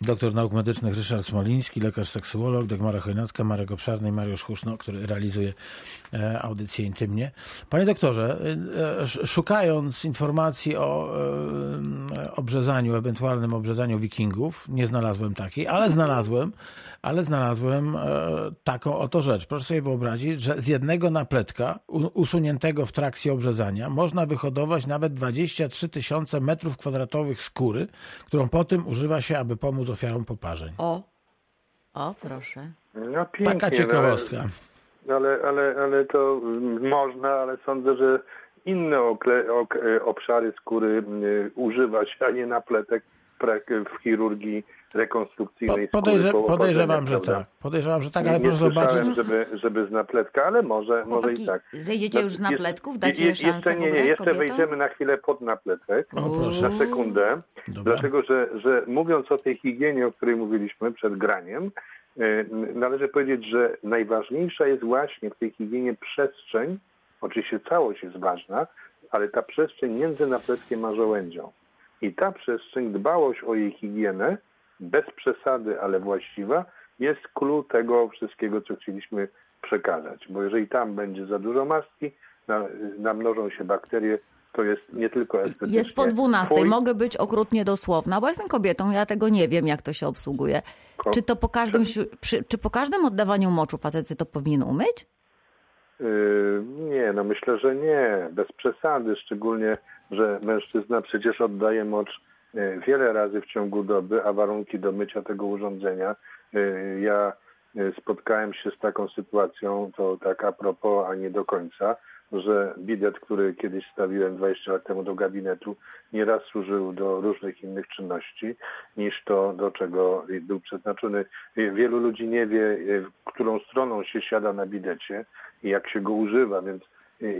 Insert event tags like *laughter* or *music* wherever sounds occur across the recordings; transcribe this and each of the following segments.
Doktor nauk medycznych Ryszard Smoliński, lekarz seksuolog, Dagmara Chojnacka, Marek Obszarny i Mariusz Huszno, który realizuje e, audycję intymnie. Panie doktorze, e, szukając informacji o e, obrzezaniu, ewentualnym obrzezaniu wikingów, nie znalazłem takiej, ale znalazłem, ale znalazłem taką oto rzecz. Proszę sobie wyobrazić, że z jednego napletka usuniętego w trakcie obrzezania można wyhodować nawet 23 tysiące metrów kwadratowych skóry, którą potem używa się, aby pomóc z ofiarą poparzeń. O, o proszę. No, pięknie, Taka ciekawostka. No, ale, ale, ale to można, ale sądzę, że inne okle, ok, obszary skóry y, używać, a nie napletek w chirurgii rekonstrukcyjnej po, podejrze, Podejrzewam, że tak. Podejrzewam, że tak, ale nie, proszę zobaczyć. żeby, żeby z napletka, ale może, Chłopaki, może i tak. Zejdziecie już z napletków? Dacie jest, szansę jeszcze, nie, nie, jeszcze wejdziemy na chwilę pod napletek. O, proszę. Na sekundę. Dobra. Dlatego, że, że mówiąc o tej higienie, o której mówiliśmy przed graniem, yy, należy powiedzieć, że najważniejsza jest właśnie w tej higienie przestrzeń, oczywiście całość jest ważna, ale ta przestrzeń między napletkiem a żołędzią. I ta przestrzeń, dbałość o jej higienę, bez przesady, ale właściwa, jest clue tego wszystkiego, co chcieliśmy przekazać. Bo jeżeli tam będzie za dużo maski, namnożą się bakterie, to jest nie tylko estetycznie. Jest po 12. Twój... Mogę być okrutnie dosłowna, bo jestem kobietą, ja tego nie wiem, jak to się obsługuje. Ko... Czy to po każdym, przy, czy po każdym oddawaniu moczu facety to powinien umyć? Yy, nie, no myślę, że nie. Bez przesady, szczególnie, że mężczyzna przecież oddaje mocz wiele razy w ciągu doby, a warunki do mycia tego urządzenia. Yy, ja yy, spotkałem się z taką sytuacją, to tak a propos, a nie do końca, że bidet, który kiedyś stawiłem 20 lat temu do gabinetu, nieraz służył do różnych innych czynności niż to, do czego był przeznaczony. Wielu ludzi nie wie, którą stroną się siada na bidecie i jak się go używa, więc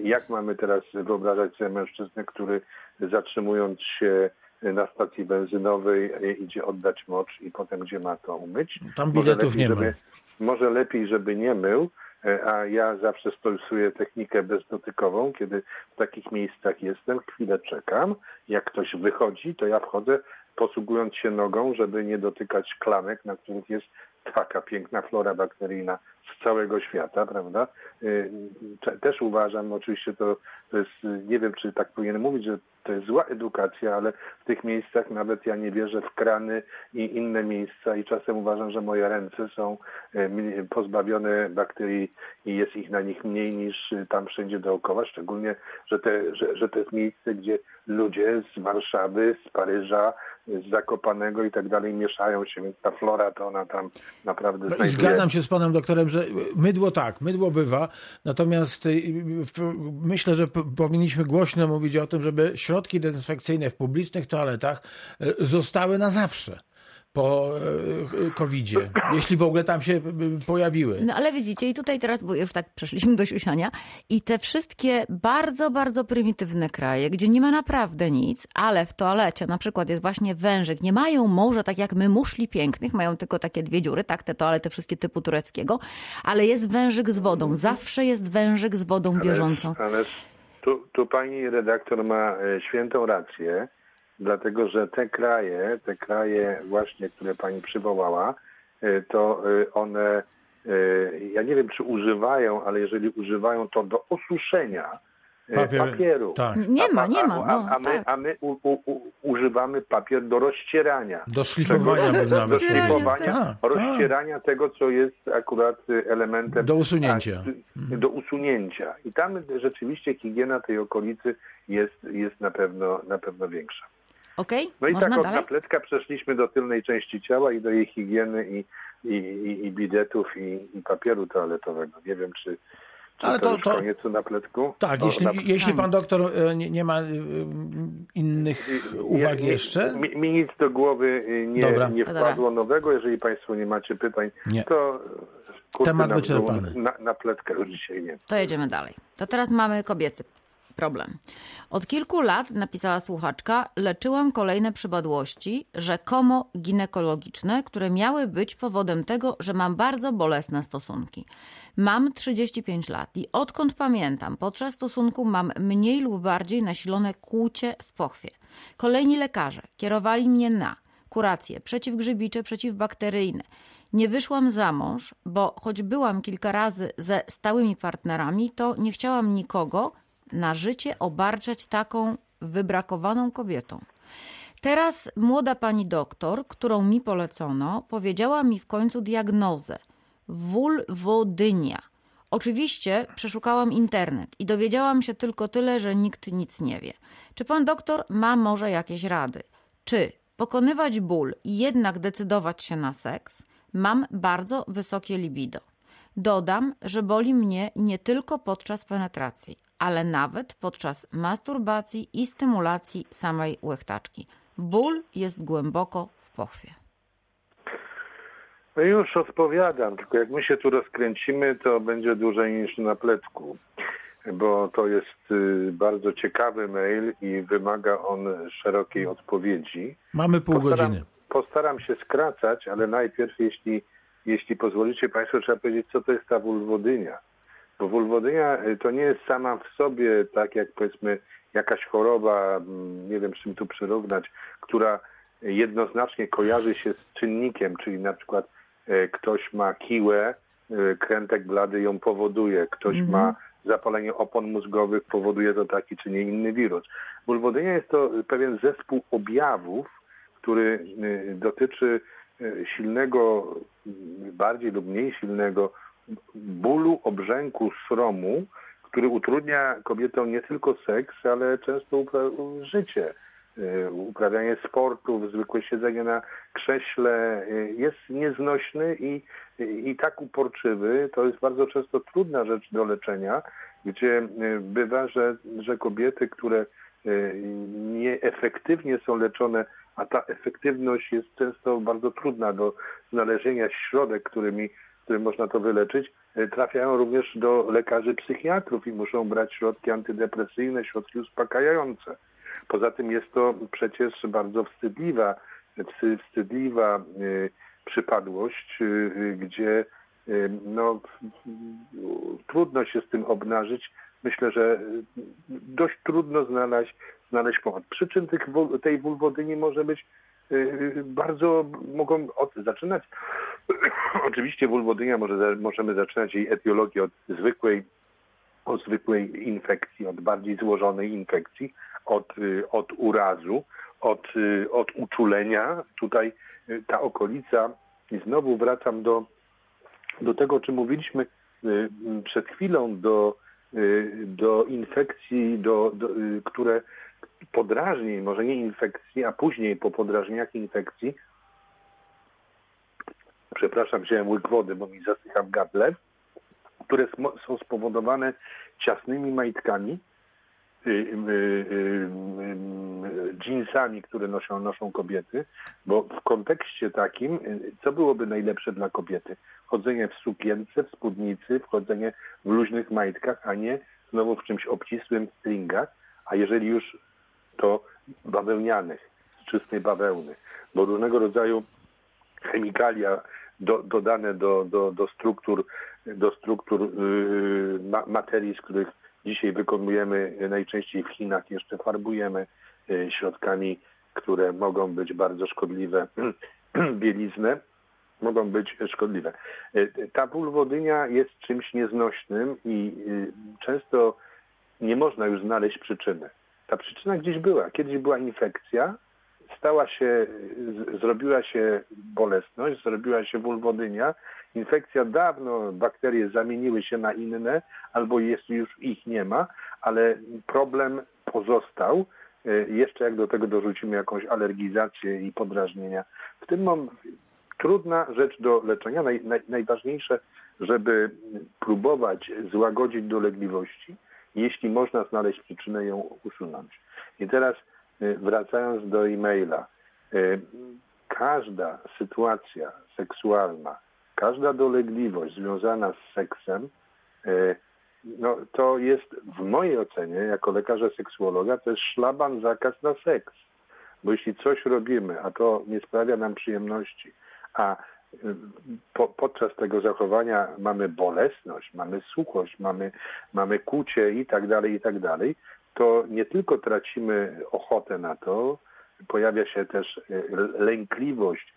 jak mamy teraz wyobrażać sobie mężczyznę, który zatrzymując się na stacji benzynowej idzie oddać mocz i potem gdzie ma to umyć? Tam biletów nie ma. Żeby, może lepiej, żeby nie mył, E, a ja zawsze stosuję technikę bezdotykową, kiedy w takich miejscach jestem, chwilę czekam, jak ktoś wychodzi, to ja wchodzę posługując się nogą, żeby nie dotykać klamek, na których jest taka piękna flora bakteryjna z całego świata, prawda? Y, też uważam, oczywiście to, to jest, nie wiem czy tak powinienem mówić, że to jest zła edukacja, ale w tych miejscach nawet ja nie wierzę w krany i inne miejsca i czasem uważam, że moje ręce są y, pozbawione bakterii i jest ich na nich mniej niż tam wszędzie dookoła, szczególnie, że, te, że, że to jest miejsce, gdzie ludzie z Warszawy, z Paryża, z Zakopanego i tak dalej mieszają się, więc ta flora to ona tam naprawdę no znajduje. Zgadzam się z panem doktorem, że mydło tak, mydło bywa, natomiast y, myślę, że powinniśmy głośno mówić o tym, żeby środki dezynfekcyjne w publicznych toaletach y, zostały na zawsze po e, COVID-zie, jeśli w ogóle tam się e, pojawiły. No ale widzicie, i tutaj teraz, bo już tak przeszliśmy do siusiania, i te wszystkie bardzo, bardzo prymitywne kraje, gdzie nie ma naprawdę nic, ale w toalecie na przykład jest właśnie wężyk, nie mają może tak jak my muszli pięknych, mają tylko takie dwie dziury, tak, te toalety wszystkie typu tureckiego, ale jest wężyk z wodą, zawsze jest wężyk z wodą bieżącą. Ale tu, tu pani redaktor ma e, świętą rację, dlatego że te kraje, te kraje właśnie, które pani przywołała, y, to y, one, y, ja nie wiem czy używają, ale jeżeli używają to do osuszenia Papier, papieru. Tak. Nie ma, nie ma. No, a, a, my, tak. a my u, u, u, używamy papier do rozcierania. Do szlifowania nawet Do szlifowania, tak, rozcierania tak. tego, co jest akurat elementem... Do usunięcia. A, do usunięcia. I tam rzeczywiście higiena tej okolicy jest, jest na, pewno, na pewno większa. Okay? No i Można tak od dalej? napletka przeszliśmy do tylnej części ciała i do jej higieny i, i, i, i bidetów i, i papieru toaletowego. Nie wiem, czy, czy Ale to, to już to... koniec napletku? Tak, o, jeśli, na... jeśli pan doktor e, nie, nie ma e, innych uwag nie, jeszcze? Mi, mi, nic do głowy e, nie, nie wpadło nowego. Jeżeli państwo nie macie pytań, nie. to Temat wyczerpany. Na, na pletkę już dzisiaj nie. To jedziemy dalej. To teraz mamy kobiecy problem. Od kilku lat, napisała słuchaczka, leczyłam kolejne przypadłości, rzekomo ginekologiczne, które miały być powodem tego, że mam bardzo bolesne stosunki. Mam 35 lat i odkąd pamiętam, podczas stosunku mam mniej lub bardziej nasilone kłucie w pochwie. Kolejni lekarze kierowali mnie na kuracje przeciwgrzybicze, przeciwbakteryjne. Nie wyszłam za mąż, bo choć byłam kilka razy ze stałymi partnerami, to nie chciałam nikogo na życie obarczać taką wybrakowaną kobietą. Teraz młoda pani doktor, którą mi polecono, powiedziała mi w końcu diagnozę wulwodynia. Oczywiście przeszukałam internet i dowiedziałam się tylko tyle, że nikt nic nie wie. Czy pan doktor ma może jakieś rady? Czy pokonywać ból i jednak decydować się na seks? Mam bardzo wysokie libido. Dodam, że boli mnie nie tylko podczas penetracji, ale nawet podczas masturbacji i stymulacji samej łechtaczki. Ból jest głęboko w pochwie. No już odpowiadam, tylko jak my się tu rozkręcimy, to będzie dłużej niż na plecku, bo to jest y, bardzo ciekawy mail i wymaga on szerokiej odpowiedzi. Mamy pół Postaram, godziny. postaram się skracać, ale najpierw, jeśli, jeśli pozwolicie Państwo, trzeba powiedzieć, co to jest ta wulwodynia. Bo wulwodynia y, to nie jest sama w sobie, tak jak powiedzmy jakaś choroba, mm, nie wiem z czym tu przyrównać, która jednoznacznie kojarzy się z czynnikiem, czyli na przykład e, ktoś ma kiłę, e, krętek blady ją powoduje, ktoś ma zapalenie opon mózgowych, powoduje to taki czy nie inny wirus. Wulwodynia jest to pewien zespół objawów, który y, dotyczy y, silnego, y, bardziej lub mniej silnego bólu, obrzęku, sromu, który utrudnia kobietom nie tylko seks, ale często upra- życie. Y, Uprawianie sportów, zwykłe siedzenie na krześle y, jest nieznośny i, i tak uporczywy. To jest bardzo często trudna rzecz do leczenia, gdzie y, bywa, że, że kobiety, które nieefektywnie są leczone, a ta efektywność jest często bardzo trudna do znalezienia środek, którymi, którym można to wyleczyć, y, trafiają również do lekarzy psychiatrów i muszą brać środki antydepresyjne, środki uspokajające. Poza tym jest to przecież bardzo wstydliwa, wsty- wstydliwa y, przypadłość, y, gdzie no, trudno się z tym obnażyć. Myślę, że dość trudno znaleźć, znaleźć pomoc. Przyczyn tych, tej wulwodyni może być bardzo, mogą od, zaczynać, *clears throat* oczywiście wulwodynia może, możemy zaczynać jej etiologię od zwykłej od zwykłej infekcji, od bardziej złożonej infekcji, od, y, od urazu, od, y, od uczulenia. Tutaj y, ta okolica, i znowu wracam do, do tego, o czym mówiliśmy y, przed chwilą, do, y, do infekcji, do, do, y, które podrażnień, może nie infekcji, a później po podrażnieniach infekcji, przepraszam, wziąłem łyk wody, bo mi zasycha w gardle, które są spowodowane ciasnymi majtkami, y, y, y, y, które noszą, noszą kobiety, bo w kontekście takim, co byłoby najlepsze dla kobiety? Chodzenie w sukience, w spódnicy, wchodzenie w luźnych majtkach, a nie znowu w czymś obcisłym stringach, a jeżeli już to bawełnianych, z czystej bawełny, bo różnego rodzaju chemikalia do, dodane do, do, do struktur, do struktur yy, ma, materii, z których dzisiaj wykonujemy najczęściej w Chinach, jeszcze farbujemy yy, środkami, które mogą być bardzo szkodliwe, *clears throat* bieliznę, mogą być szkodliwe. Yy, Ta wulwodynia jest czymś nieznośnym i yy, często nie można już znaleźć przyczyny. Ta przyczyna gdzieś była. Kiedyś była infekcja, stała się, z- zrobiła się bolesność, zrobiła się wulwodynia. Infekcja dawno, bakterie zamieniły się na inne, albo jest już ich nie ma, ale problem pozostał. E, Jeszcze jak do tego dorzucimy jakąś alergizację i podrażnienia. W tym mam trudna rzecz do leczenia. Naj, naj, najważniejsze, żeby próbować złagodzić dolegliwości, jeśli można znaleźć przyczynę, ją usunąć. I teraz y, wracając do e-maila. y, Każda sytuacja seksualna, każda dolegliwość związana z seksem, y, no, to jest w mojej ocenie, jako lekarza seksuologa, to jest szlaban zakaz na seks. Bo jeśli coś robimy, a to nie sprawia nam przyjemności, a po, podczas tego zachowania mamy bolesność, mamy suchość, mamy, mamy kucie i tak dalej, i tak dalej, to nie tylko tracimy ochotę na to, pojawia się też lękliwość,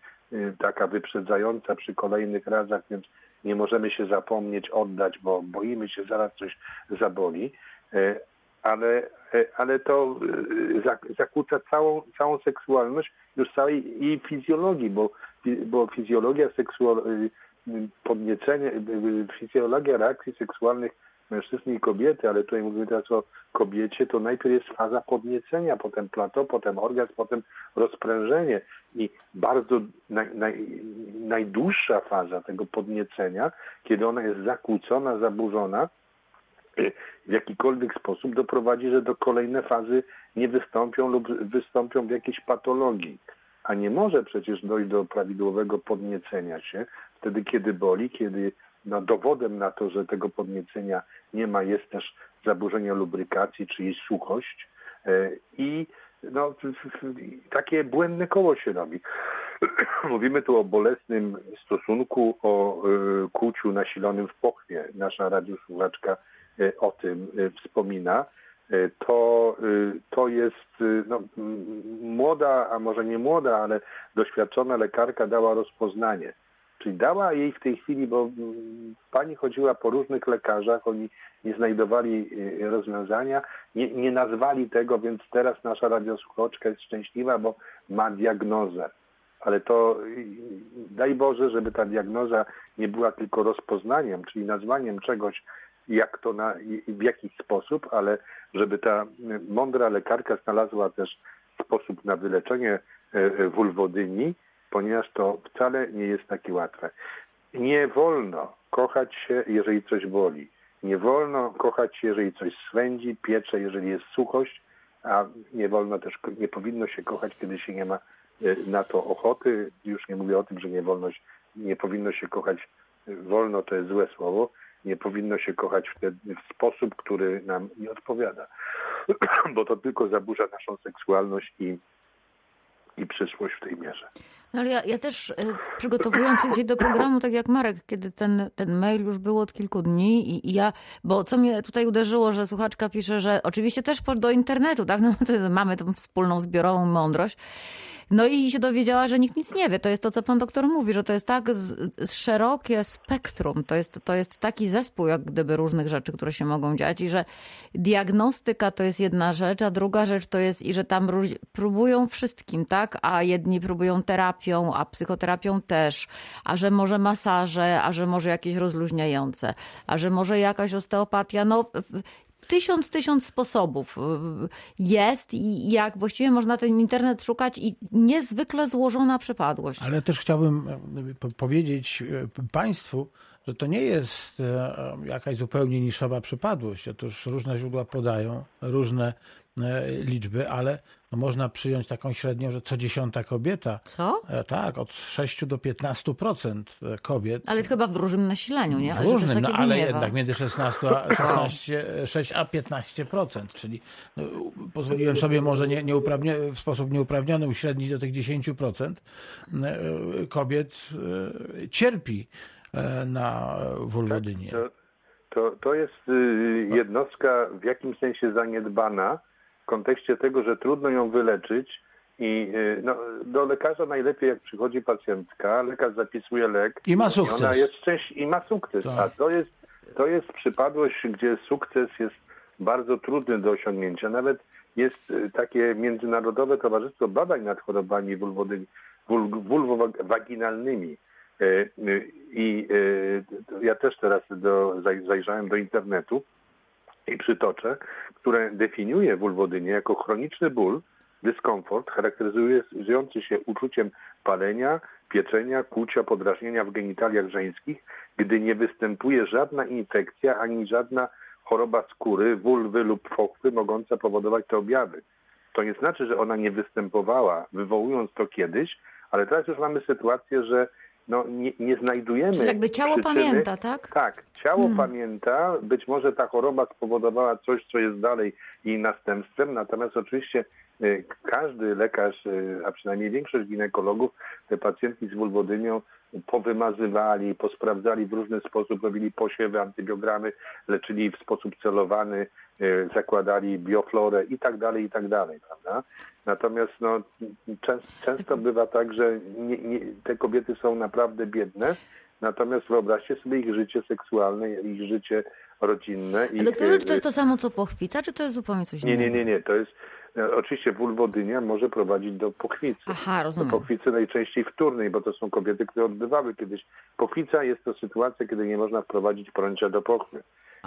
taka wyprzedzająca przy kolejnych razach, więc nie możemy się zapomnieć, oddać, bo boimy się, zaraz coś zaboli, ale, ale to zakłóca całą, całą seksualność już całej i fizjologii, bo, bo fizjologia seksualna, podniecenie, fizjologia reakcji seksualnych mężczyzny i kobiety, ale tutaj mówimy teraz o kobiecie, to najpierw jest faza podniecenia, potem plato, potem orgazm, potem rozprężenie i bardzo naj, naj, najdłuższa faza tego podniecenia, kiedy ona jest zakłócona, zaburzona, y, w jakikolwiek sposób doprowadzi, że do kolejne fazy nie wystąpią lub wystąpią w jakiejś patologii. A nie może przecież dojść do prawidłowego podniecenia się wtedy, kiedy boli, kiedy no, dowodem na to, że tego podniecenia nie ma, jest też zaburzenie lubrykacji, czyli suchość e, i no, takie błędne koło się robi. *clears throat* Mówimy tu o bolesnym stosunku, o y, kłuciu nasilonym w pochwie. Nasza radiosłuchaczka y, o tym wspomina. To, to jest no, młoda, a może nie młoda, ale doświadczona lekarka dała rozpoznanie Czyli dała jej w tej chwili, bo pani chodziła po różnych lekarzach, oni nie znajdowali y, rozwiązania, nie, nie nazwali tego, więc teraz nasza radiosłuchoczka jest szczęśliwa, bo ma diagnozę. Ale to y, daj Boże, żeby ta diagnoza nie była tylko rozpoznaniem, czyli nazwaniem czegoś, jak to na, w jakiś sposób, ale żeby ta y, mądra lekarka znalazła też sposób na wyleczenie wulwodyni, ponieważ to wcale nie jest takie łatwe. Nie wolno kochać się, jeżeli coś boli. Nie wolno kochać się, jeżeli coś swędzi, piecze, jeżeli jest suchość, a nie wolno też, nie powinno się kochać, kiedy się nie ma na to ochoty. Już nie mówię o tym, że nie wolność, nie powinno się kochać wolno, to jest złe słowo. Nie powinno się kochać wtedy w sposób, który nam nie odpowiada, *clears throat* bo to tylko zaburza naszą seksualność i i przyszłość w tej mierze. No ale ja, ja też y, przygotowując się do programu, tak jak Marek, kiedy ten, ten mail już był od kilku dni i, i, ja, bo co mnie tutaj uderzyło, że słuchaczka pisze, że oczywiście też do internetu, tak, *laughs* no, mamy tą wspólną zbiorową mądrość, no i się dowiedziała, że nikt nic nie wie. To jest to, co pan doktor mówi, że to jest tak z, z szerokie spektrum, to jest, to jest taki zespół, jak gdyby różnych rzeczy, które się mogą dziać i że diagnostyka to jest jedna rzecz, a druga rzecz to jest i że tam próbują wszystkim, tak? A jedni próbują terapią, a psychoterapią też, a że może masaże, a że może jakieś rozluźniające, a że może jakaś osteopatia. No tysiąc, tysiąc sposobów y, jest i jak właściwie można ten internet szukać i niezwykle złożona przypadłość. Ale też chciałbym e, powiedzieć e, Państwu, że to nie jest e, jakaś zupełnie niszowa przypadłość. Otóż różne źródła podają różne liczby, ale no można przyjąć taką średnią, że co dziesiąta kobieta. Co? E, tak, od 6 do 15% kobiet. Ale chyba w różnym nasileniu, nie? W różnym, no, ale jednak między 16 a 16, 6 a 15%, czyli no, pozwoliłem sobie może nie, nieuprawnie, w sposób nieuprawniony uśrednić do tych 10% e, kobiet e, cierpi na wulwodynie. Tak, to, to, jest y, jednostka w jakimś sensie zaniedbana, kontekście tego, że trudno ją wyleczyć i y, no, do lekarza najlepiej jak przychodzi pacjentka, lekarz zapisuje lek i ma sukces. I ona jest szczęś i ma sukces. Tak. A to jest, to jest przypadłość, gdzie sukces jest bardzo trudny do osiągnięcia. Nawet jest y, takie Międzynarodowe Towarzystwo Badań nad Chorobami wulwowaginalnymi. Y, I ja też teraz do, zajrzałem do internetu i przytoczę, które definiuje wulwodynię jako chroniczny ból, dyskomfort charakteryzujący się uczuciem palenia, pieczenia, kłucia, podrażnienia w genitaliach żeńskich, gdy nie występuje żadna infekcja ani żadna choroba skóry, wulwy lub pochwy mogąca powodować te objawy. To nie znaczy, że ona nie występowała, wywołując to kiedyś, ale teraz już mamy sytuację, że no, nie, nie znajdujemy. Czyli jakby ciało przyczyny. pamięta, tak? Tak, ciało hmm. pamięta. Być może ta choroba spowodowała coś, co jest dalej jej następstwem, natomiast oczywiście y, każdy lekarz, y, a przynajmniej większość ginekologów, te pacjentki z wulwodynią powymazywali, posprawdzali w różny sposób, robili posiewy, antybiogramy, leczyli w sposób celowany zakładali bioflorę i tak dalej, i tak dalej, prawda? Natomiast no, często, często bywa tak, że nie, nie, te kobiety są naprawdę biedne, natomiast wyobraźcie sobie ich życie seksualne, ich życie rodzinne. Ale doktorze, czy to jest to samo co pochwica, czy to jest zupełnie coś nie, innego? Nie, nie, nie, to jest e, oczywiście wulwodynia może prowadzić do pochwicy. Aha, rozumiem. Do pochwicy najczęściej wtórnej, bo to są kobiety, które odbywały kiedyś. Pochwica jest to sytuacja, kiedy nie można wprowadzić prącia do pochwy.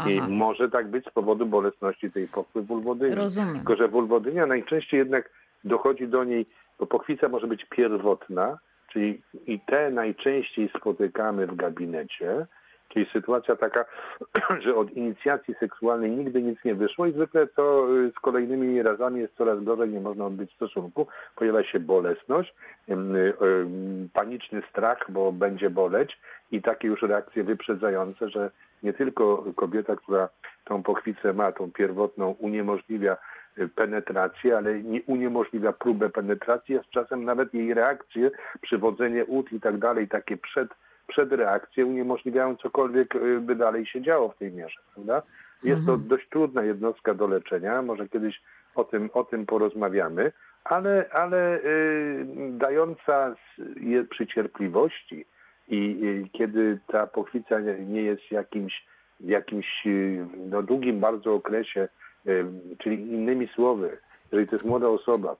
I Aha. może tak być z powodu bolesności tej pochwy wulwodyni. Rozumiem. Tylko, że wulwodynia najczęściej jednak dochodzi do niej, bo pochwica może być pierwotna, czyli i te najczęściej spotykamy w gabinecie, czyli sytuacja taka, *clears throat* że od inicjacji seksualnej nigdy nic nie wyszło i zwykle to y, z kolejnymi razami jest coraz gorzej, nie można odbyć stosunku, pojawia się bolesność, y, paniczny strach, bo będzie boleć i takie już reakcje wyprzedzające, że nie tylko kobieta, która tą pochwicę ma, tą pierwotną, uniemożliwia y, penetrację, ale nie uniemożliwia próbę penetracji, a z czasem nawet jej reakcje, przywodzenie ud i tak dalej, takie przed, przedreakcje uniemożliwiają cokolwiek y, by dalej się działo w tej mierze, prawda? Jest to dość trudna jednostka do leczenia, może kiedyś o tym, o tym porozmawiamy, ale, ale y, dająca z- je, przy cierpliwości i y, kiedy ta pochwica nie, jest jakimś, w jakimś y, no, długim bardzo okresie, y, czyli innymi słowy, jeżeli to jest młoda osoba,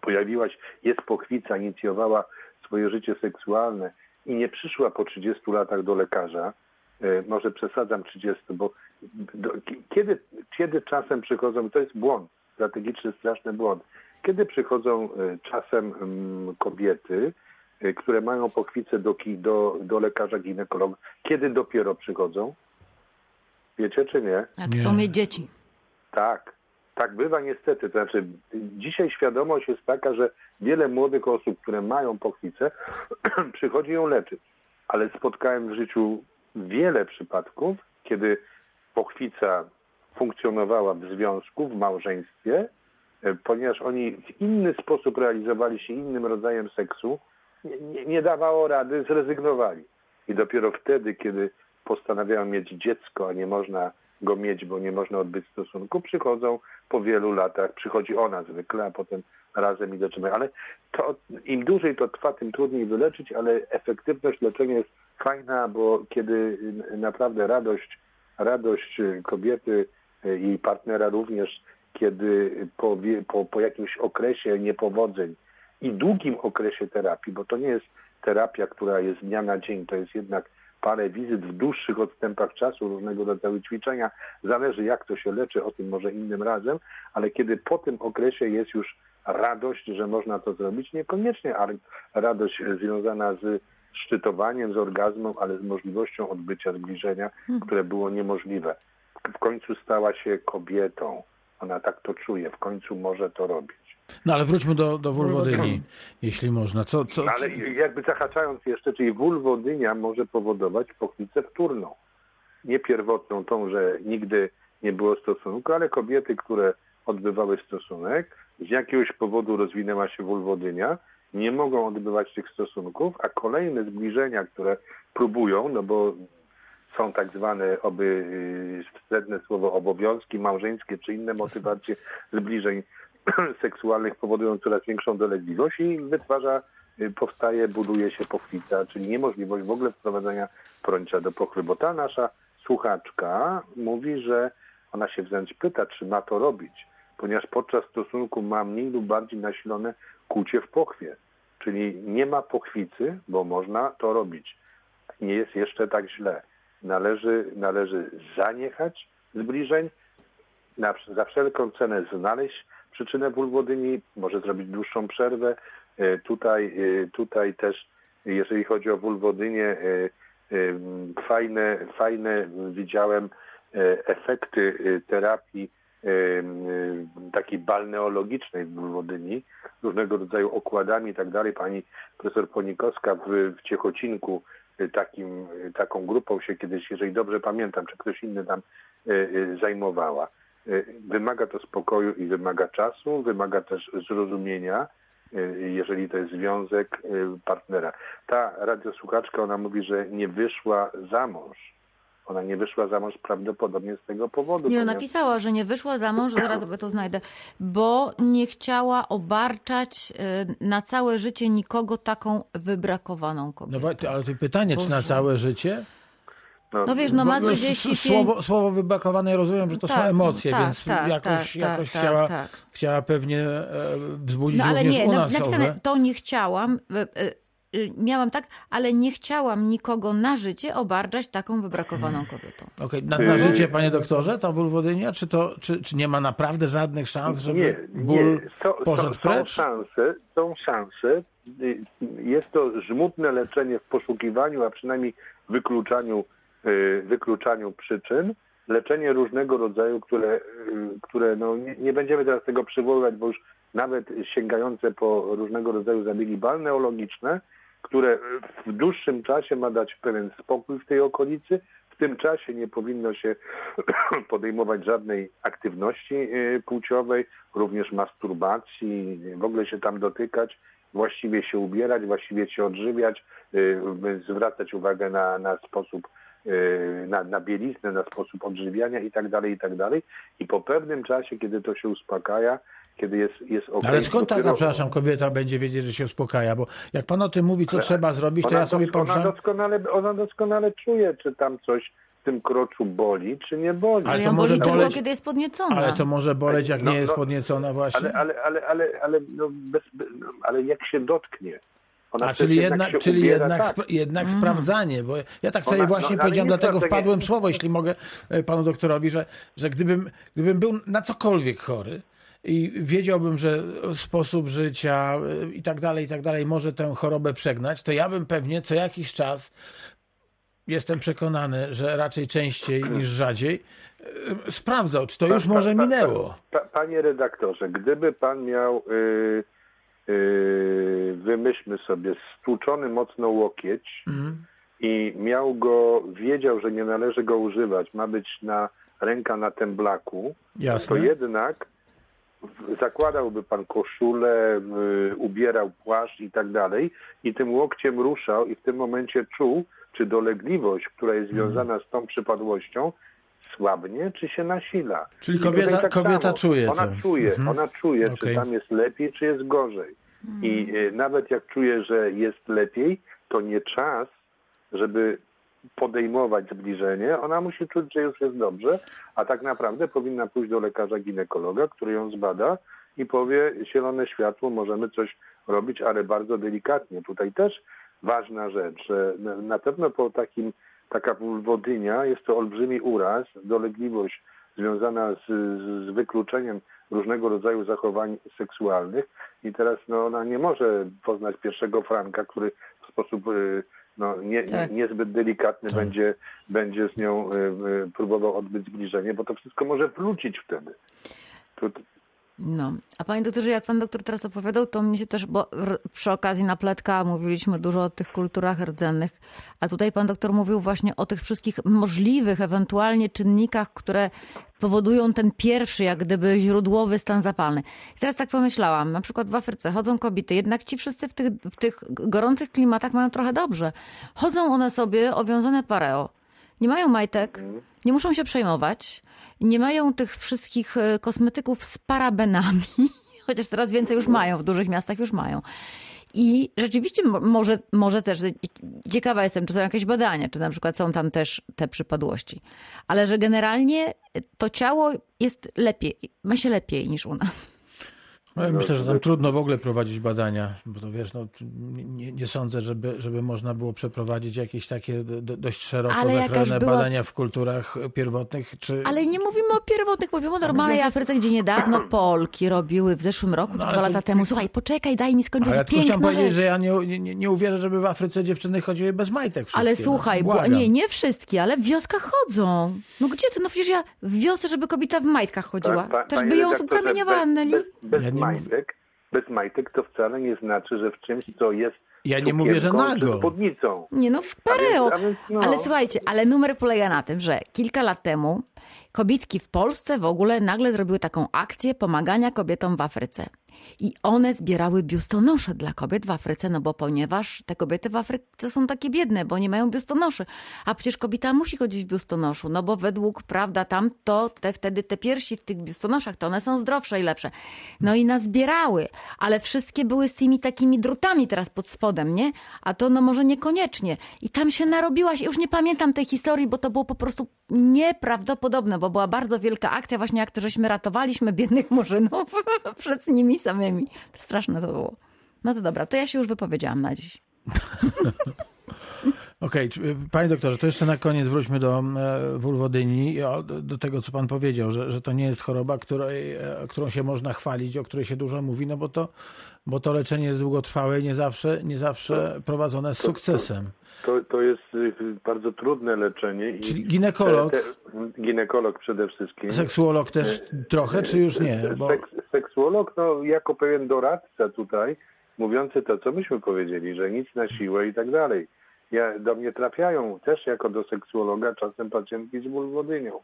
pojawiłaś, jest pochwica, inicjowała swoje życie seksualne i nie przyszła po 30 latach do lekarza, e, może przesadzam 30, bo do, kiedy, kiedy czasem przychodzą, to jest błąd, strategiczny, straszny błąd, kiedy przychodzą czasem mm, kobiety, które mają pochwicę do, do, do lekarza ginekologa, kiedy dopiero przychodzą? Wiecie czy nie? Nie. chcą mieć dzieci. Tak, tak bywa niestety. To znaczy, dzisiaj świadomość jest taka, że wiele młodych osób, które mają pochwicę, *clears throat* przychodzi ją leczyć. Ale spotkałem w życiu wiele przypadków, kiedy pochwica funkcjonowała w związku, w małżeństwie, e, ponieważ oni w inny sposób realizowali się innym rodzajem seksu, nie, nie, dawało rady, zrezygnowali. I dopiero wtedy, kiedy postanawiają mieć dziecko, a nie można go mieć, bo nie można odbyć stosunku, przychodzą po wielu latach, przychodzi ona zwykle, a potem razem i leczymy. Ale to, im dłużej to trwa, tym trudniej wyleczyć, ale efektywność leczenia jest fajna, bo kiedy naprawdę radość, radość kobiety i partnera również, kiedy po, po, po jakimś okresie niepowodzeń i długim okresie terapii, bo to nie jest terapia, która jest dnia na dzień, to jest jednak parę wizyt w dłuższych odstępach czasu, różnego rodzaju ćwiczenia. Zależy jak to się leczy, o tym może innym razem, ale kiedy po tym okresie jest już radość, że można to zrobić, niekoniecznie radość związana z szczytowaniem, z orgazmem, ale z możliwością odbycia zbliżenia, które było niemożliwe. W końcu stała się kobietą. Ona tak to czuje, w końcu może to robić. No ale wróćmy do, do wulwodyni, jeśli można. Co, co, No, ale jakby zahaczając jeszcze, czyli wulwodynia może powodować pochwicę wtórną. Nie pierwotną, tą, że nigdy nie było stosunku, ale kobiety, które odbywały stosunek, z jakiegoś powodu rozwinęła się wulwodynia, nie mogą odbywać tych stosunków, a kolejne zbliżenia, które próbują, no bo są tak zwane oby y, wstępne słowo obowiązki małżeńskie czy inne motywacje zbliżeń *clears throat* seksualnych powodują coraz większą dolegliwość i wytwarza, y, powstaje, buduje się pochwica, czyli niemożliwość w ogóle wprowadzenia prącia do pochwy, bo ta nasza słuchaczka mówi, że ona się wręcz pyta, czy ma to robić, ponieważ podczas stosunku ma mniej lub bardziej nasilone kłucie w pochwie, czyli nie ma pochwicy, bo można to robić. Nie jest jeszcze tak źle. Należy, należy zaniechać zbliżeń, na, za wszelką cenę znaleźć przyczynę wulwodyni, może zrobić dłuższą przerwę. E, Tutaj, e, tutaj też, jeżeli chodzi o wulwodynię, e, fajne, fajne widziałem efekty terapii takiej balneologicznej w wulwodyni, różnego rodzaju okładami i tak dalej. Pani profesor Ponikowska w, w Ciechocinku takim, e, taką grupą się kiedyś, jeżeli dobrze pamiętam, czy ktoś inny tam e, zajmowała. Wymaga to spokoju i wymaga czasu, wymaga też zrozumienia, jeżeli to jest związek partnera. Ta radiosłuchaczka, ona mówi, że nie wyszła za mąż, Ona nie wyszła za mąż prawdopodobnie z tego powodu. Nie, ponieważ- napisała, że nie wyszła za mąż, zaraz sobie to znajdę, bo nie chciała obarczać y, na całe życie nikogo taką wybrakowaną No kobietą. właśnie, ale to pytanie, czy na Boże. całe życie? No wiesz, no ma Bo s- 35... Słowo, słowo wybrakowane, rozumiem, że to są Tak, emocje, tak, więc tak, jakoś, tak, jakoś tak, chciała, tak. chciała pewnie e, wzbudzić No ale również nie, u na- nas napisane, to nie chciałam, y, miałam tak, ale nie chciałam nikogo na życie obarczać taką wybrakowaną kobietą. Okej, na, na życie, panie doktorze, ta ból Wodynia, czy, to, czy, czy nie ma naprawdę żadnych szans, żeby nie, ból nie. Są, poszedł są, są precz? szanse, są szanse. Y, Jest to żmudne leczenie w poszukiwaniu, a przynajmniej wykluczaniu, y, wykluczaniu przyczyn. Leczenie różnego rodzaju, które, y, które no, nie, nie będziemy teraz tego przywoływać, bo już nawet sięgające po różnego rodzaju zabiegi balneologiczne, które w dłuższym czasie ma dać pewien spokój w tej okolicy. W tym czasie nie powinno się *clears throat* podejmować żadnej aktywności y, płciowej, również masturbacji, w ogóle się tam dotykać, właściwie się ubierać, właściwie się odżywiać, y, zwracać uwagę na, na sposób, y, na, na bieliznę, na sposób odżywiania i tak dalej, i tak dalej. I po pewnym czasie, kiedy to się uspokaja, kiedy jest, jest ok. Ale skąd taka, przepraszam, kobieta będzie wiedzieć, że się uspokaja? Bo jak pan o tym mówi, co trzeba zrobić, to ja sobie dos- ona pomyślałem, doskonale, ona doskonale czuje, czy tam coś w tym kroczu boli, czy nie boli. Ale Ale to ją może boli tylko, boleć- kiedy jest podniecona. ale to może boleć, jak No, nie jest no, podniecona właśnie. Ale, ale, ale, ale, ale, no bez, no, ale jak się dotknie? Ona A czyli jednak jednak, czyli ubiera, jednak, tak. jednak sprawdzanie, bo ja tak sobie Ona- właśnie no, ale powiedziałem, dlatego wpadłem w *laughs* słowo, jeśli mogę e, panu doktorowi, że, że gdybym, gdybym był na cokolwiek chory i wiedziałbym, że sposób życia e, i tak dalej, i tak dalej może tę chorobę przegnać, to ja bym pewnie co jakiś czas jestem przekonany, że raczej częściej niż rzadziej e, sprawdzał, czy to już może minęło. Pa, panie redaktorze, gdyby pan miał, y, y, wymyślmy sobie, stłuczony mocno łokieć Mhm. i miał go, wiedział, że nie należy go używać, ma być na ręka na temblaku, Jasne. to jednak zakładałby pan koszulę, y, ubierał płaszcz i tak dalej i tym łokciem ruszał i w tym momencie czuł, czy dolegliwość, która jest Mhm. związana z tą przypadłością, słabnie, czy się nasila. Czyli kobieta- kobieta samo. czuje Ona to. czuje, Mhm. ona czuje, Okej. czy tam jest lepiej, czy jest gorzej. I y, nawet jak czuje, że jest lepiej, to nie czas, żeby podejmować zbliżenie. Ona musi czuć, że już jest dobrze, a tak naprawdę powinna pójść do lekarza ginekologa, który ją zbada i powie zielone światło, możemy coś robić, ale bardzo delikatnie. Tutaj też ważna rzecz, na pewno po takim taka wodynia jest to olbrzymi uraz, dolegliwość związana z, z wykluczeniem różnego rodzaju zachowań seksualnych i teraz no, ona nie może poznać pierwszego Franka, który w sposób y, no, nie, Tak. nie, niezbyt delikatny Tak. będzie, będzie z nią y, y, próbował odbyć zbliżenie, bo to wszystko może wrócić wtedy. Tu, No, a panie doktorze, jak pan doktor teraz opowiadał, to mnie się też, bo przy okazji napletka mówiliśmy dużo o tych kulturach rdzennych, a tutaj pan doktor mówił właśnie o tych wszystkich możliwych ewentualnie czynnikach, które powodują ten pierwszy, jak gdyby źródłowy stan zapalny. I teraz tak pomyślałam, na przykład w Afryce chodzą kobiety, jednak ci wszyscy w tych, w tych gorących klimatach mają trochę dobrze. Chodzą one sobie owiązane pareo, nie mają majtek, nie muszą się przejmować, nie mają tych wszystkich e, kosmetyków z parabenami, *laughs* chociaż teraz więcej już mają, w dużych miastach już mają. I rzeczywiście mo- może, może też, ciekawa jestem, czy są jakieś badania, czy na przykład są tam też te przypadłości, ale że generalnie to ciało jest lepiej, ma się lepiej niż u nas. No, ja myślę, że tam trudno w ogóle prowadzić badania, bo to wiesz, no, nie, nie sądzę, żeby, żeby można było przeprowadzić jakieś takie do, dość szeroko zakrojone była- badania w kulturach pierwotnych. Czy... Ale nie mówimy o pierwotnych, mówimy o normalnej Afryce, gdzie niedawno Polki robiły w zeszłym roku, czy No, dwa ale to- lata temu. Słuchaj, poczekaj, daj mi skończyć, Ale tylko chciałem powiedzieć, że ja nie, nie, nie uwierzę, żeby w Afryce dziewczyny chodziły bez majtek wszystkie. Ale słuchaj, no, bo nie, nie wszystkie, ale w wioskach chodzą. No gdzie ty? No przecież ja w wiosce, żeby kobieta w majtkach chodziła. Pa- pa- Też by ją skamieniowała, bez, bez, bez Ja nie majtek, bez majtek to wcale nie znaczy, że w czymś, co jest Ja nie mówię, że nago. spódnicą. Nie no, w pareo. No. Ale słuchajcie, ale numer polega na tym, że kilka lat temu kobietki w Polsce w ogóle nagle zrobiły taką akcję pomagania kobietom w Afryce. I one zbierały biustonosze dla kobiet w Afryce, no bo ponieważ te kobiety w Afryce są takie biedne, bo nie mają biustonoszy. A przecież kobieta musi chodzić w biustonoszu, no bo według, prawda, tam to te, wtedy te piersi w tych biustonoszach, to one są zdrowsze i lepsze. No i nazbierały, ale wszystkie były z tymi takimi drutami teraz pod spodem, nie? A to no może niekoniecznie. I tam się narobiłaś, już nie pamiętam tej historii, bo to było po prostu nieprawdopodobne, bo była bardzo wielka akcja, właśnie jak to żeśmy ratowaliśmy biednych *laughs* murzynów *laughs* przed nimi samymi. To straszne to było. No to dobra, to ja się już wypowiedziałam na dziś. *laughs* Okej, okay, panie doktorze, to jeszcze na koniec wróćmy do e, wulwodyni, do tego, co pan powiedział, że, że to nie jest choroba, której, e, którą się można chwalić, o której się dużo mówi, no bo to, bo to leczenie jest długotrwałe i nie zawsze, nie zawsze prowadzone z sukcesem. To, to jest y, bardzo trudne leczenie. Czyli ginekolog? Te, te, ginekolog przede wszystkim. Seksuolog też trochę, czy już nie? Bo... Seks, seksuolog, no jako pewien doradca tutaj, mówiący to, co myśmy powiedzieli, że nic na siłę i tak dalej ja, do mnie trafiają też jako do seksuologa czasem pacjentki z wulwodynią,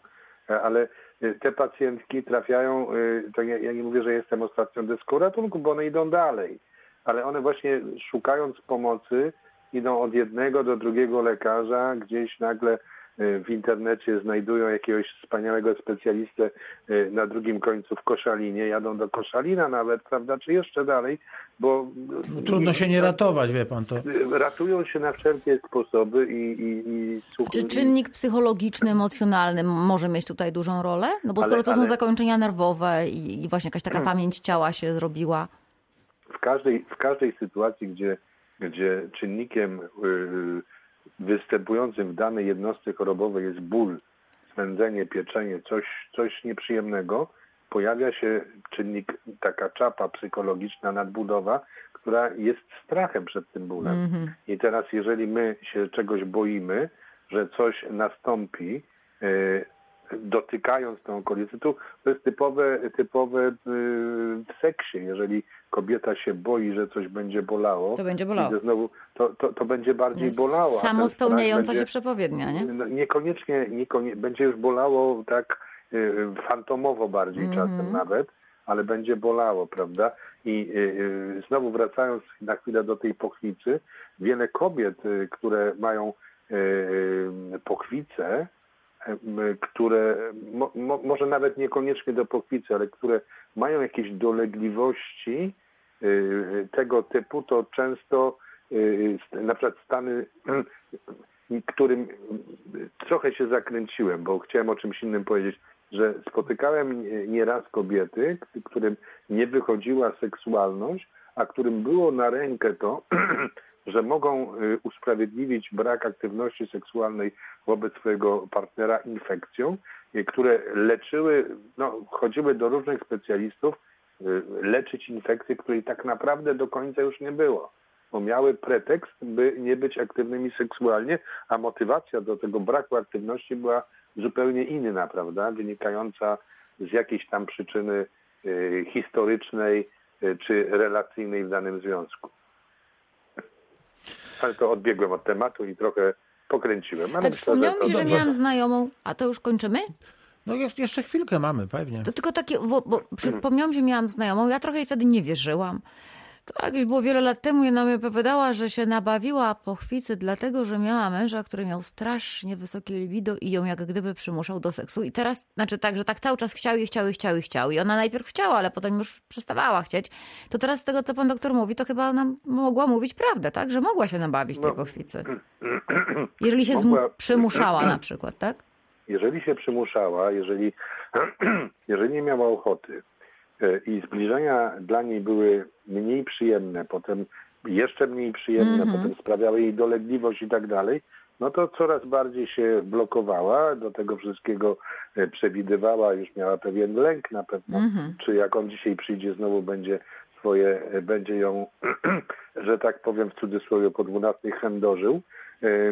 e, ale e, te pacjentki trafiają, e, to ja, ja nie mówię, że jestem ostatnią deską ratunku, bo one idą dalej, ale one właśnie szukając pomocy idą od jednego do drugiego lekarza, gdzieś nagle w internecie znajdują jakiegoś wspaniałego specjalistę na drugim końcu w Koszalinie, jadą do Koszalina nawet, prawda, czy jeszcze dalej, bo... No, trudno się nie ratować, wie pan to. Ratują się na wszelkie sposoby i... i, i Czy czynnik psychologiczny, emocjonalny może mieć tutaj dużą rolę? No bo ale, skoro to ale... są zakończenia nerwowe i, i właśnie jakaś taka hmm. pamięć ciała się zrobiła. W każdej, w każdej sytuacji, gdzie, gdzie czynnikiem... Yy, występującym w danej jednostce chorobowej jest ból, swędzenie, pieczenie, coś, coś nieprzyjemnego, pojawia się czynnik, taka czapa psychologiczna, nadbudowa, która jest strachem przed tym bólem. Mm -hmm. I teraz, jeżeli my się czegoś boimy, że coś nastąpi, y, dotykając tą okolicę. Tu to jest typowe, typowe y, w seksie. Jeżeli kobieta się boi, że coś będzie bolało, to będzie bolało. Znowu, to, to, to będzie bardziej bolało. Samospełniająca się przepowiednia, nie? No, niekoniecznie, niekoniecznie będzie już bolało tak y, fantomowo bardziej mm -hmm. czasem nawet, ale będzie bolało, prawda? I y, znowu wracając na chwilę do tej pochwicy, wiele kobiet, które mają pochwicę, które mo, mo, może nawet niekoniecznie do pokwicy, ale które mają jakieś dolegliwości y, tego typu, to często y, na przykład stany, *clears throat* którym trochę się zakręciłem, bo chciałem o czymś innym powiedzieć, że spotykałem nieraz kobiety, którym nie wychodziła seksualność, a którym było na rękę to, *clears throat* że mogą y, usprawiedliwić brak aktywności seksualnej wobec swojego partnera infekcją, y, które leczyły, no, chodziły do różnych specjalistów y, leczyć infekcję, której tak naprawdę do końca już nie było. Bo miały pretekst, by nie być aktywnymi seksualnie, a motywacja do tego braku aktywności była zupełnie inna, prawda? Wynikająca z jakiejś tam przyczyny historycznej czy relacyjnej w danym związku ale to odbiegłem od tematu i trochę pokręciłem. Ale, ale przypomniało mi się, że miałam znajomą, a to już kończymy? No jeszcze chwilkę mamy, pewnie. To tylko takie, bo, bo się, że miałam znajomą, ja trochę jej wtedy nie wierzyłam. To jakieś było wiele lat temu i ona mi opowiadała, że się nabawiła pochwicy dlatego, że miała męża, który miał strasznie wysokie libido i ją jak gdyby przymuszał do seksu. I teraz, znaczy tak, że tak cały czas chciał i chciał i chciał i chciał. I ona najpierw chciała, ale potem już przestawała chcieć. To teraz z tego, co pan doktor mówi, to chyba ona mogła mówić prawdę, tak? Że mogła się nabawić tej no. pochwicy. Jeżeli się mogła... przymuszała na przykład, tak? Jeżeli się przymuszała, jeżeli, *clears throat* jeżeli nie miała ochoty, E, i zbliżenia dla niej były mniej przyjemne, potem jeszcze mniej przyjemne, mm -hmm. potem sprawiały jej dolegliwość i tak dalej, no to coraz bardziej się blokowała, do tego wszystkiego e, przewidywała, już miała pewien lęk na pewno, mm -hmm. czy jak on dzisiaj przyjdzie, znowu będzie swoje, e, będzie ją, *clears throat* że tak powiem w cudzysłowie po 12 chędożył,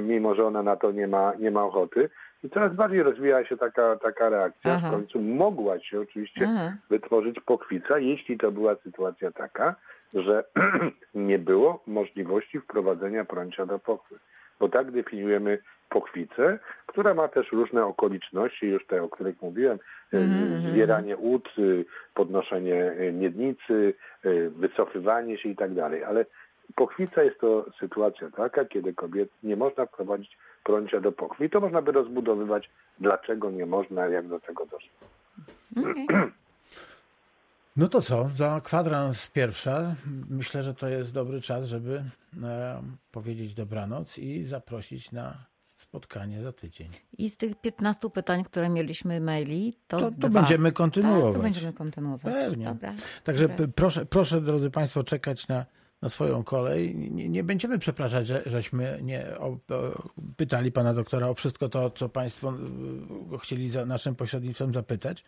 mimo że ona na to nie ma, nie ma ochoty. I coraz bardziej rozwijała się taka, taka reakcja. Aha. W końcu mogła się oczywiście Aha. wytworzyć pokwica, jeśli to była sytuacja taka, że *clears throat* nie było możliwości wprowadzenia prącia do pochwy. Bo tak definiujemy pochwicę, która ma też różne okoliczności, już te, o których mówiłem, mm-hmm. zbieranie łód, y, podnoszenie y, miednicy, wycofywanie się i tak dalej. Ale pochwica jest to sytuacja taka, kiedy kobiet nie można wprowadzić prącia do pochwy. I to można by rozbudowywać, dlaczego nie można, jak do tego doszło. Okay. *clears throat* No to co, za kwadrans pierwsza. Myślę, że to jest dobry czas, żeby e, powiedzieć dobranoc i zaprosić na spotkanie za tydzień. I z tych 15 pytań, które mieliśmy maili, to, to, to będziemy kontynuować. Tak, to będziemy kontynuować. Pewnie. Dobra, Także dobra. Proszę, proszę, drodzy Państwo, czekać na na swoją kolej. Nie, nie będziemy przepraszać, że, żeśmy nie o, o, pytali pana doktora o wszystko to, co państwo y, chcieli za naszym pośrednictwem zapytać,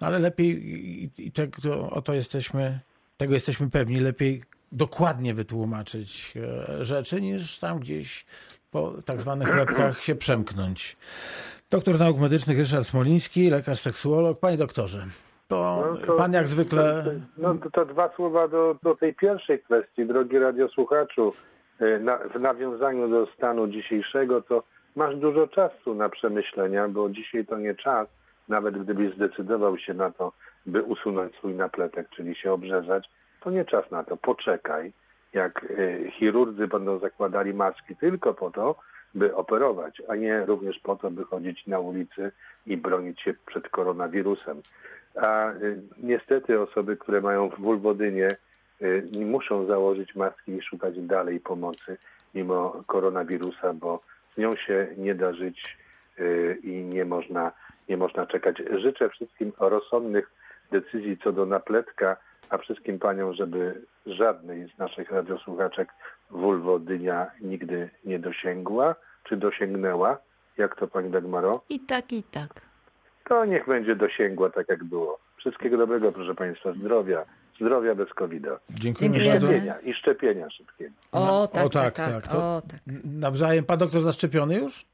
ale lepiej i, i tego, o to jesteśmy, tego jesteśmy pewni, lepiej dokładnie wytłumaczyć e, rzeczy, niż tam gdzieś po tak zwanych łebkach się przemknąć. Doktor nauk medycznych Ryszard Smoliński, lekarz seksuolog. Panie doktorze, to, no to pan jak zwykle. No to, to dwa słowa do, do tej pierwszej kwestii, drogi radiosłuchaczu. E, na, w nawiązaniu do stanu dzisiejszego, to masz dużo czasu na przemyślenia, bo dzisiaj to nie czas, nawet gdybyś zdecydował się na to, by usunąć swój napletek, czyli się obrzezać, to nie czas na to. Poczekaj, jak y, chirurdzy będą zakładali maski tylko po to, by operować, a nie również po to, by chodzić na ulicy i bronić się przed koronawirusem a y, niestety osoby, które mają wulwodynię, y, muszą założyć maski i szukać dalej pomocy mimo koronawirusa, bo z nią się nie da żyć y, i nie można, nie można czekać. Życzę wszystkim rozsądnych decyzji co do napletka, a wszystkim paniom, żeby żadnej z naszych radiosłuchaczek wulwodynia nigdy nie dosięgła, czy dosięgnęła. Jak to pani Dagmaro? I tak, i tak to niech będzie dosięgła tak jak było. Wszystkiego dobrego, proszę Państwa, zdrowia. Zdrowia bez covid Dziękujemy, Dziękujemy. bardzo. I szczepienia szybkiego. O tak, o, tak, tak. tak. tak. O, tak. Nawzajem pan doktor zaszczepiony już?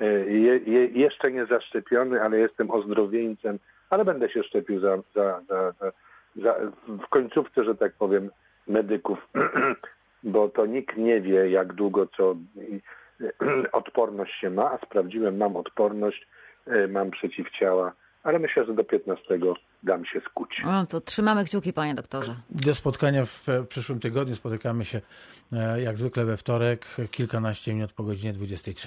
E, je, je, jeszcze nie zaszczepiony, ale jestem ozdrowieńcem, ale będę się szczepił za, za, za, za w końcówce, że tak powiem, medyków, *clears throat* bo to nikt nie wie, jak długo co *clears throat* odporność się ma, a sprawdziłem, mam odporność mam przeciwciała, ale myślę, że do 15 dam się skuć. No to trzymamy kciuki, panie doktorze. Do spotkania w przyszłym tygodniu. Spotykamy się e, jak zwykle we wtorek, kilkanaście minut po godzinie 23.